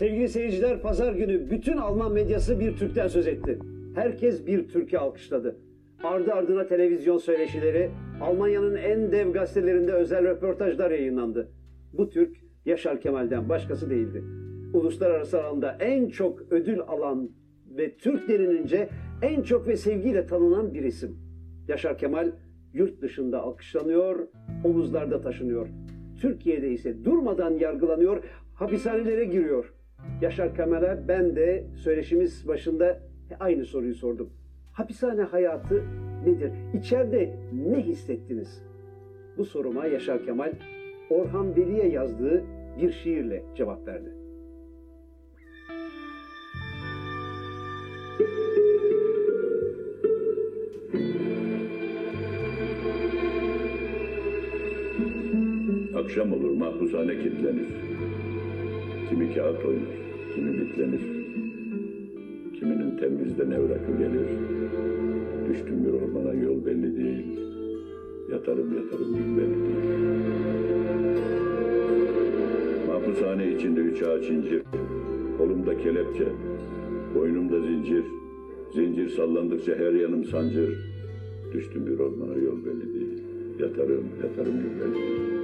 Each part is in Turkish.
Sevgili seyirciler, pazar günü bütün Alman medyası bir Türk'ten söz etti. Herkes bir Türk'ü alkışladı. Ardı ardına televizyon söyleşileri, Almanya'nın en dev gazetelerinde özel röportajlar yayınlandı. Bu Türk, Yaşar Kemal'den başkası değildi. Uluslararası alanda en çok ödül alan ve Türk denilince en çok ve sevgiyle tanınan bir isim. Yaşar Kemal yurt dışında alkışlanıyor, omuzlarda taşınıyor. Türkiye'de ise durmadan yargılanıyor, hapishanelere giriyor. Yaşar Kemal'e ben de söyleşimiz başında aynı soruyu sordum. Hapishane hayatı nedir? İçeride ne hissettiniz? Bu soruma Yaşar Kemal Orhan Veli'ye yazdığı bir şiirle cevap verdi. Akşam olur mahpushane kilitlenir. Kimi kağıt oynar, kimi bitlenir. Kiminin temizden evrakı gelir. Düştüm bir ormana yol belli değil. Yatarım yatarım gün belli değil. Mahpushane içinde üç ağaç incir. Kolumda kelepçe, boynumda zincir. Zincir sallandıkça her yanım sancır. Düştüm bir ormana yol belli değil. Yatarım yatarım gün belli değil.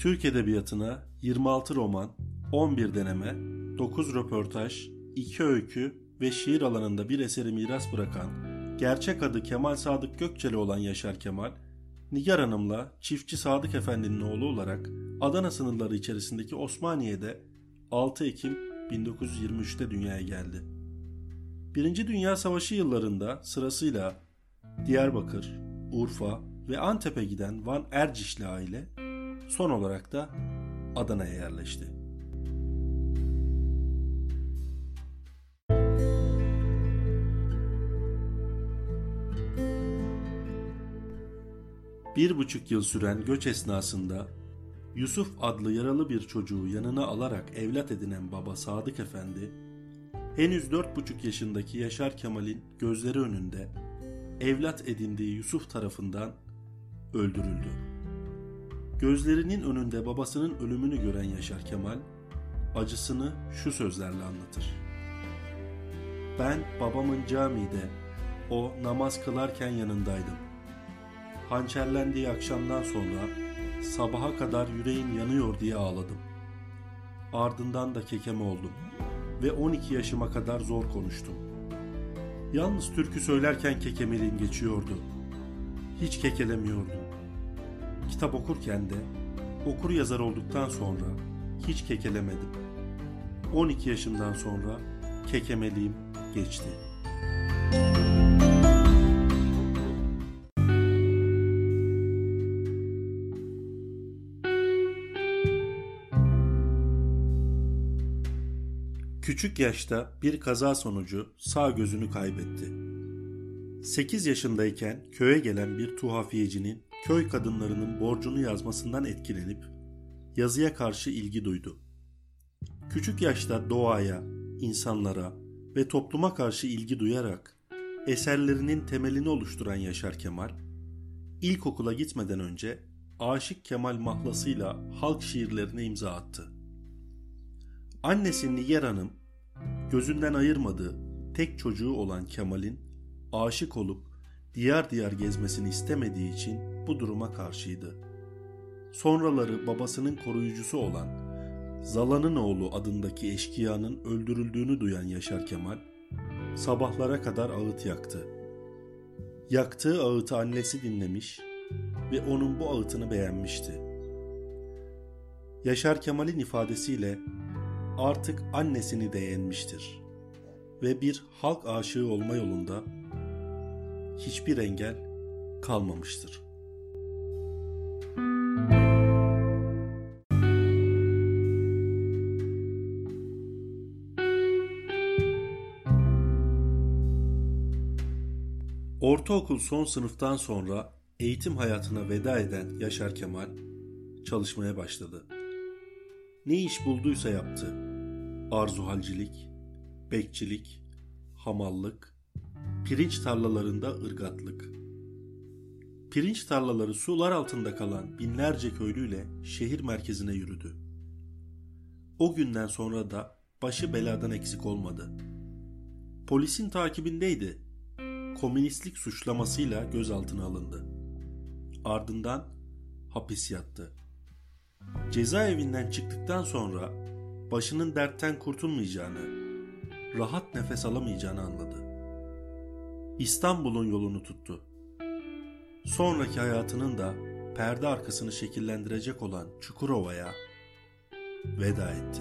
Türk Edebiyatı'na 26 roman, 11 deneme, 9 röportaj, 2 öykü ve şiir alanında bir eseri miras bırakan, gerçek adı Kemal Sadık Gökçeli olan Yaşar Kemal, Nigar Hanım'la Çiftçi Sadık Efendi'nin oğlu olarak Adana sınırları içerisindeki Osmaniye'de 6 Ekim 1923'te dünyaya geldi. Birinci Dünya Savaşı yıllarında sırasıyla Diyarbakır, Urfa ve Antep'e giden Van Ercişli aile Son olarak da Adana'ya yerleşti. Bir buçuk yıl süren göç esnasında Yusuf adlı yaralı bir çocuğu yanına alarak evlat edinen baba Sadık Efendi, henüz dört buçuk yaşındaki Yaşar Kemal'in gözleri önünde evlat edindiği Yusuf tarafından öldürüldü. Gözlerinin önünde babasının ölümünü gören Yaşar Kemal, acısını şu sözlerle anlatır. Ben babamın camide, o namaz kılarken yanındaydım. Hançerlendiği akşamdan sonra sabaha kadar yüreğim yanıyor diye ağladım. Ardından da kekeme oldum ve 12 yaşıma kadar zor konuştum. Yalnız türkü söylerken kekemeliğim geçiyordu. Hiç kekelemiyordum. Kitap okurken de okur yazar olduktan sonra hiç kekelemedim. 12 yaşımdan sonra kekemeliğim geçti. Küçük yaşta bir kaza sonucu sağ gözünü kaybetti. 8 yaşındayken köye gelen bir tuhafiyecinin köy kadınlarının borcunu yazmasından etkilenip yazıya karşı ilgi duydu. Küçük yaşta doğaya, insanlara ve topluma karşı ilgi duyarak eserlerinin temelini oluşturan Yaşar Kemal, ilkokula gitmeden önce Aşık Kemal mahlasıyla halk şiirlerine imza attı. Annesi Nigar Hanım, gözünden ayırmadığı tek çocuğu olan Kemal'in aşık olup diyar diyar gezmesini istemediği için bu duruma karşıydı. Sonraları babasının koruyucusu olan Zala'nın oğlu adındaki eşkıyanın öldürüldüğünü duyan Yaşar Kemal sabahlara kadar ağıt yaktı. Yaktığı ağıtı annesi dinlemiş ve onun bu ağıtını beğenmişti. Yaşar Kemal'in ifadesiyle artık annesini de yenmiştir ve bir halk aşığı olma yolunda hiçbir engel kalmamıştır. Ortaokul son sınıftan sonra eğitim hayatına veda eden Yaşar Kemal çalışmaya başladı. Ne iş bulduysa yaptı. arzuhalcilik, bekçilik, hamallık, pirinç tarlalarında ırgatlık. Pirinç tarlaları sular altında kalan binlerce köylüyle şehir merkezine yürüdü. O günden sonra da başı beladan eksik olmadı. Polisin takibindeydi. Komünistlik suçlamasıyla gözaltına alındı. Ardından hapis yattı. Cezaevinden çıktıktan sonra başının dertten kurtulmayacağını, rahat nefes alamayacağını anladı. İstanbul'un yolunu tuttu. Sonraki hayatının da perde arkasını şekillendirecek olan Çukurova'ya veda etti.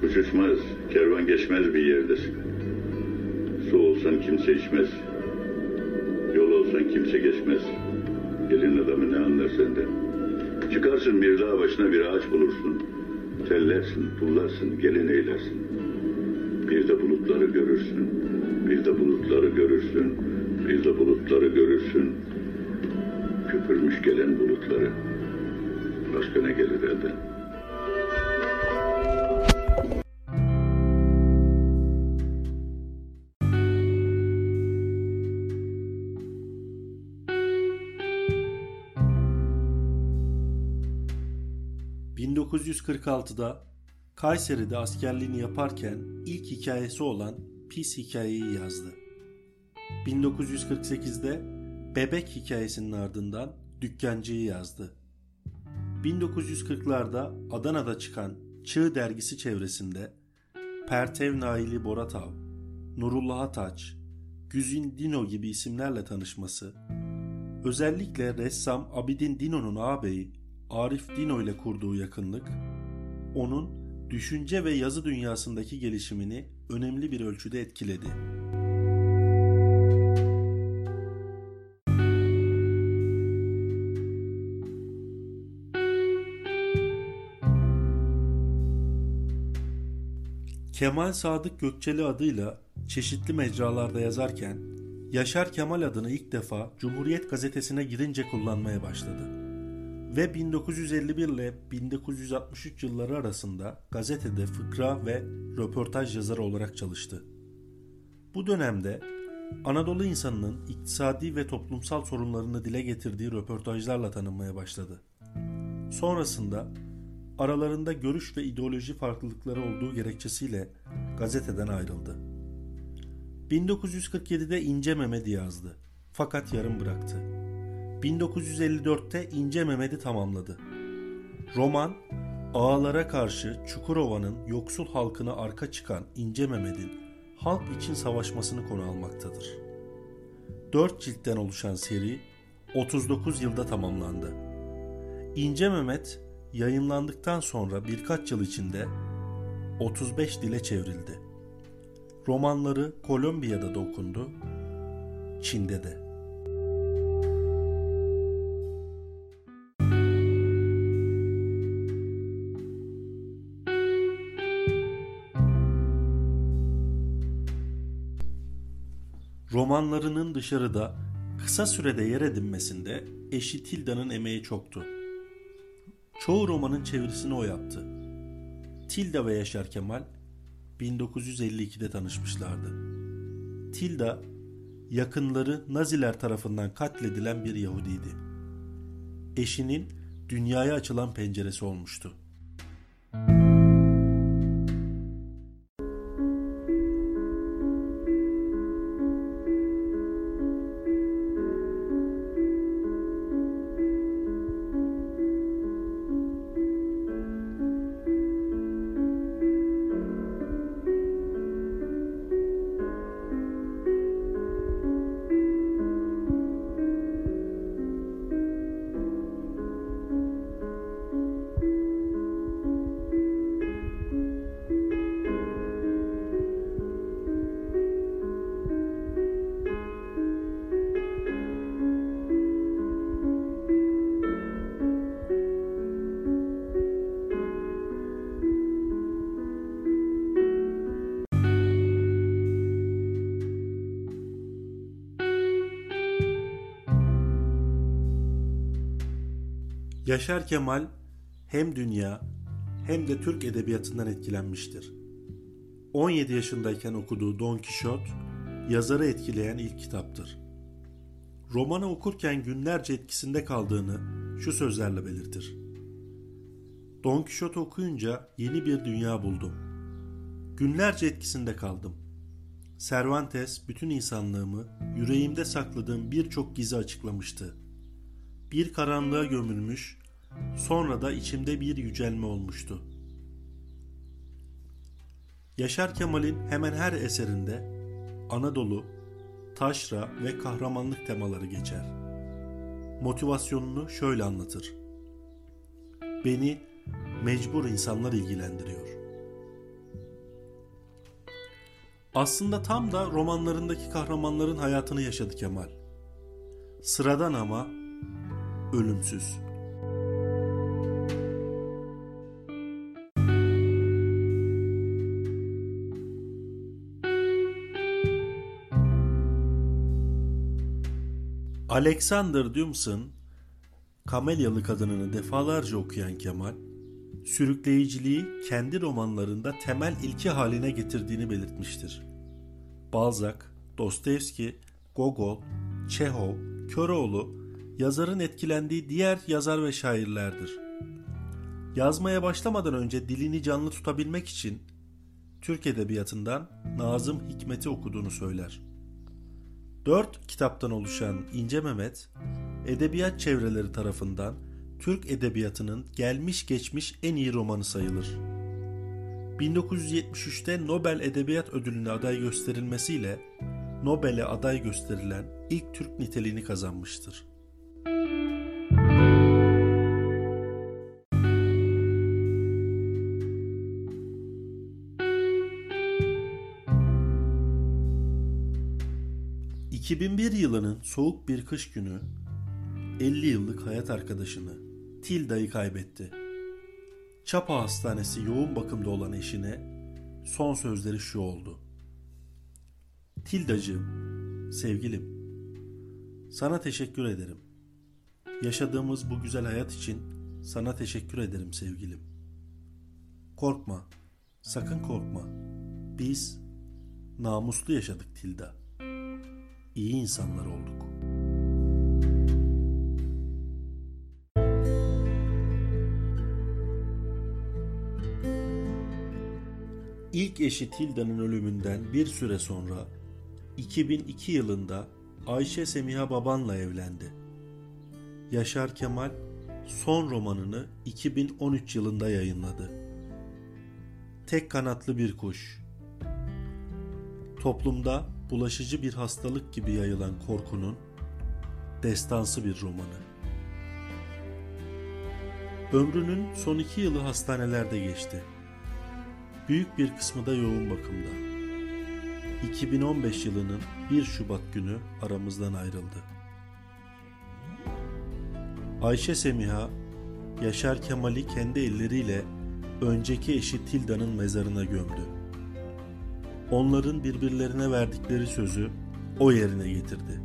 Kuş uçmaz, kervan geçmez bir yerdesin. Su olsan kimse içmez. Yol olsan kimse geçmez. Gelin adamı ne anlar senden? Çıkarsın bir dağ başına bir ağaç bulursun. Tellersin, pullarsın, gelin eylersin. Bir de bulutları görürsün. Bir de bulutları görürsün. Bir de bulutları görürsün. Köpürmüş gelen bulutları. Başka ne gelir elden? ...1946'da Kayseri'de askerliğini yaparken ilk hikayesi olan Pis Hikayeyi yazdı. 1948'de Bebek hikayesinin ardından Dükkancı'yı yazdı. 1940'larda Adana'da çıkan Çığ dergisi çevresinde Pertev Naili Boratav, Nurullah Ataç, Güzin Dino gibi isimlerle tanışması, özellikle ressam Abidin Dino'nun ağabeyi Arif Dino ile kurduğu yakınlık, onun düşünce ve yazı dünyasındaki gelişimini önemli bir ölçüde etkiledi. Kemal Sadık Gökçeli adıyla çeşitli mecralarda yazarken Yaşar Kemal adını ilk defa Cumhuriyet gazetesine girince kullanmaya başladı. Ve 1951 ile 1963 yılları arasında gazetede fıkra ve röportaj yazarı olarak çalıştı. Bu dönemde Anadolu insanının iktisadi ve toplumsal sorunlarını dile getirdiği röportajlarla tanınmaya başladı. Sonrasında aralarında görüş ve ideoloji farklılıkları olduğu gerekçesiyle gazeteden ayrıldı. 1947'de İnce Mehmet'i yazdı. Fakat yarım bıraktı. 1954'te İnce Mehmet'i tamamladı. Roman, ağalara karşı Çukurova'nın yoksul halkına arka çıkan İnce Mehmet'in halk için savaşmasını konu almaktadır. 4 ciltten oluşan seri 39 yılda tamamlandı. İnce Mehmet yayınlandıktan sonra birkaç yıl içinde 35 dile çevrildi. Romanları Kolombiya'da da okundu, Çin'de de. Romanlarının dışarıda kısa sürede yer edinmesinde eşi Tilda'nın emeği çoktu. Çoğu romanın çevirisini o yaptı. Tilda ve Yaşar Kemal 1952'de tanışmışlardı. Tilda, yakınları Naziler tarafından katledilen bir Yahudiydi. Eşinin dünyaya açılan penceresi olmuştu. Yaşar Kemal hem dünya hem de Türk edebiyatından etkilenmiştir. 17 yaşındayken okuduğu Don Kişot, yazarı etkileyen ilk kitaptır. Romanı okurken günlerce etkisinde kaldığını şu sözlerle belirtir. Don Kişot okuyunca yeni bir dünya buldum. Günlerce etkisinde kaldım. Cervantes bütün insanlığımı yüreğimde sakladığım birçok gizi açıklamıştı. Bir karanlığa gömülmüş, sonra da içimde bir yücelme olmuştu. Yaşar Kemal'in hemen her eserinde Anadolu, taşra ve kahramanlık temaları geçer. Motivasyonunu şöyle anlatır. Beni mecbur insanlar ilgilendiriyor. Aslında tam da romanlarındaki kahramanların hayatını yaşadı Kemal. Sıradan ama ölümsüz. Alexander Dumas'ın Kamelyalı Kadınını defalarca okuyan Kemal, sürükleyiciliği kendi romanlarında temel ilki haline getirdiğini belirtmiştir. Balzac, Dostoyevski, Gogol, Çehov, Köroğlu yazarın etkilendiği diğer yazar ve şairlerdir. Yazmaya başlamadan önce dilini canlı tutabilmek için Türk edebiyatından Nazım Hikmet'i okuduğunu söyler. Dört kitaptan oluşan İnce Mehmet, edebiyat çevreleri tarafından Türk edebiyatının gelmiş geçmiş en iyi romanı sayılır. 1973'te Nobel Edebiyat Ödülü'ne aday gösterilmesiyle Nobel'e aday gösterilen ilk Türk niteliğini kazanmıştır. ...2001 yılının soğuk bir kış günü 50 yıllık hayat arkadaşını Tilda'yı kaybetti. Çapa Hastanesi yoğun bakımda olan eşine son sözleri şu oldu. Tildacığım, sevgilim, sana teşekkür ederim. Yaşadığımız bu güzel hayat için sana teşekkür ederim sevgilim. Korkma, sakın korkma. Biz namuslu yaşadık Tilda. İyi insanlar olduk. İlk eşi Tilda'nın ölümünden bir süre sonra 2002 yılında Ayşe Semiha Baban'la evlendi. Yaşar Kemal son romanını 2013 yılında yayınladı. Tek kanatlı bir kuş. Toplumda bulaşıcı bir hastalık gibi yayılan korkunun destansı bir romanı. Ömrünün son iki yılı hastanelerde geçti. Büyük bir kısmı da yoğun bakımda. 2015 yılının 1 Şubat günü aramızdan ayrıldı. Ayşe Semiha, Yaşar Kemal'i kendi elleriyle önceki eşi Tilda'nın mezarına gömdü. Onların birbirlerine verdikleri sözü o yerine getirdi.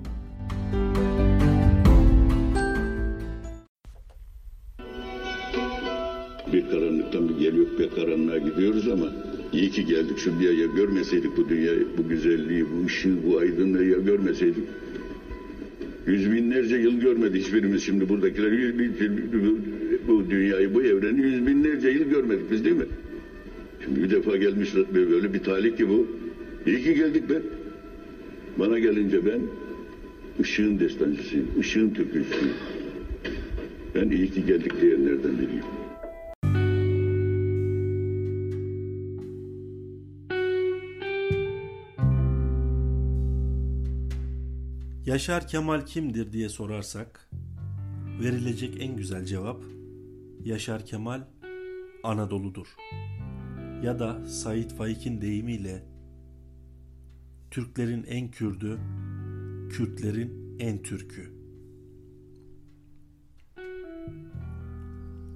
Bir karanlıktan bir geliyor bir karanlığa gidiyoruz ama iyi ki geldik şu dünyaya görmeseydik bu dünyayı, bu güzelliği, bu ışığı, bu aydınlığı ya görmeseydik. Yüz binlerce yıl görmedi hiçbirimiz şimdi buradakiler bu dünyayı, bu evreni yüz binlerce yıl görmedik biz değil mi? Şimdi bir defa gelmiş böyle bir talih ki bu. İyi ki geldik ben. Bana gelince ben ışığın destancısıyım, ışığın türkücüsüyüm. Ben iyi ki geldik diyenlerden biriyim. Yaşar Kemal kimdir diye sorarsak verilecek en güzel cevap Yaşar Kemal Anadolu'dur. Ya da Said Faik'in deyimiyle Türklerin en Kürdü, Kürtlerin en Türkü.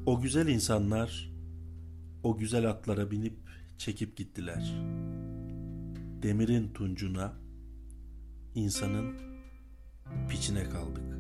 O güzel insanlar o güzel atlara binip çekip gittiler. Demirin tuncuna, insanın piçine kaldık.